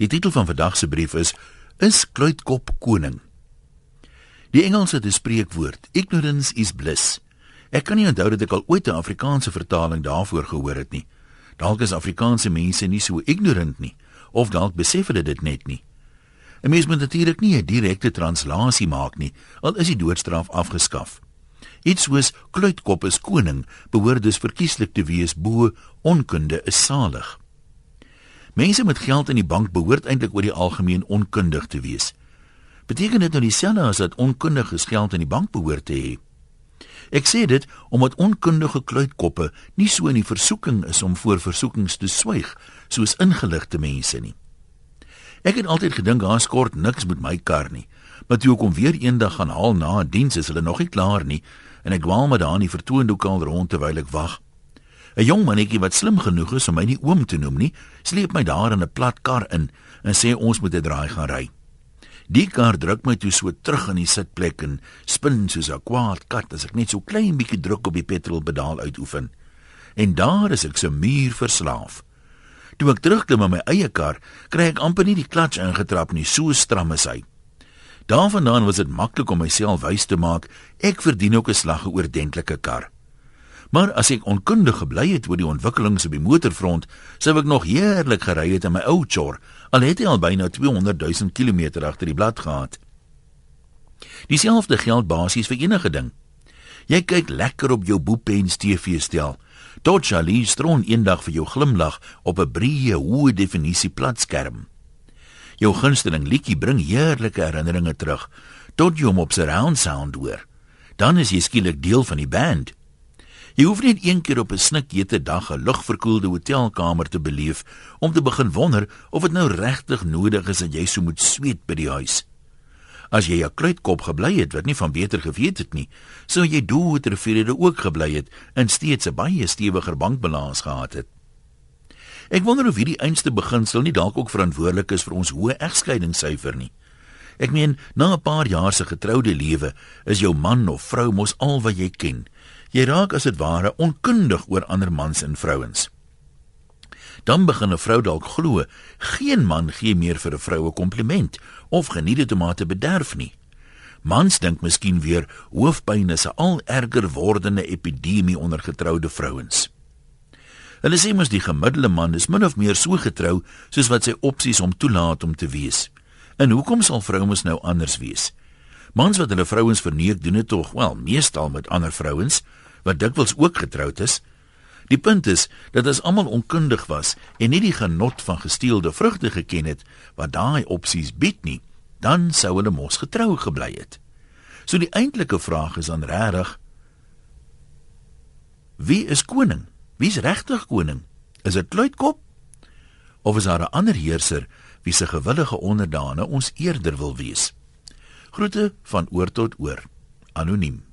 Die titel van vandag se brief is Is Kluitkop koning? Die Engelse het 'n spreekwoord, ignorance is bliss. Ek kan nie onthou dat ek al ooit 'n Afrikaanse vertaling daarvoor gehoor het nie. Dalk is Afrikaanse mense nie so ignorant nie, of dalk besef hulle dit net nie. 'n Mens moet natuurlik nie 'n direkte translasie maak nie, al is die doodstraf afgeskaf. Iets soos kluitkop is koning behoort dus verkieslik te wees bo onkunde is salig. Mense met geld in die bank behoort eintlik oor die algemeen onkundig te wees. Beteken dit nou dieselfde as dat onkundiges geld in die bank behoort te hê? Ek sê dit omdat onkundige kluitkoppe nie so in die versoeking is om voor versoekings te swyg soos ingeligte mense nie. Ek het altyd gedink daar skort niks met my kar nie, maar toe ek hom weer eendag gaan haal na 'n diens is hulle nog nie klaar nie en ek dwaal maar daar in die vertoonlokaal rond terwyl ek wag. 'n Jong mannetjie wat slim genoeg is om my nie oom te noem nie, sleep my daar in 'n plat kar in en sê ons moet 'n draai gaan ry. Die kar druk my toe so terug in die sitplek en spin soos 'n kwaad kat as ek net so klein bietjie druk op die petrolpedaal uitoefen. En daar is ek so muur verslaaf. Toe ek terugklim in my eie kar, kry ek amper nie die klats ingetrap nie, so stram is hy. Daarvandaan was dit maklik om myself wys te maak ek verdien ook 'n slag oor dentlike kar. Maar as ek onkundig gebly het oor die ontwikkelings op die motorfront, sou ek nog heerlik gery het in my ou chor, al het hy al byna 200 000 km agter die blad gehad. Dieselfde geld basies vir enige ding. Jy kyk lekker op jou Boepens TV-stel. Tot Charlie stroon eendag vir jou glimlag op 'n breë, hoë definisie platskerm. Jou gunsteling liedjie bring heerlike herinneringe terug tot jy hom op surround sound hoor. Dan is jy skielik deel van die band. Jy hoef net een keer op 'n snikhete dag 'n lugverkoelde hotelkamer te beleef om te begin wonder of dit nou regtig nodig is dat jy so moet sweet by die huis. As jy 'n kruitkop gebly het wat nie van beter geweet het nie, sou jy dood vrede ook gebly het en steeds 'n baie stewiger bankbalans gehad het. Ek wonder of hierdie einste beginsel nie dalk ook verantwoordelik is vir ons hoë egskeidingssyfer nie. Ek meen, na 'n paar jaar se getroude lewe, is jou man of vrou mos al wat jy ken. Jy raak as dit ware onkundig oor ander mans en vrouens. Dan begin 'n vrou dalk glo, geen man gee meer vir 'n vrou 'n kompliment of geniet dit om haar te bederf nie. Mans dink miskien weer hoofpyn is 'n al erger wordende epidemie onder getroude vrouens. Hulle sê mos die gemiddelde man is min of meer so getrou soos wat sy opsies hom toelaat om te wees. En hoekom sal vrouens nou anders wees? Mans wat hulle vrouens verneek doen dit tog, wel, meestal met ander vrouens wat dikwels ook getroud is. Die punt is dat as almal onkundig was en nie die genot van gesteelde vrugte geken het wat daai opsies bied nie, dan sou hulle mos getrou gebly het. So die eintlike vraag is dan regtig Wie is koning? Wie's regtig koning? Is dit Kluitkop? Of is daar 'n ander heerser wie se gewillige onderdane ons eerder wil wees? Groete van oor tot oor. Anoniem.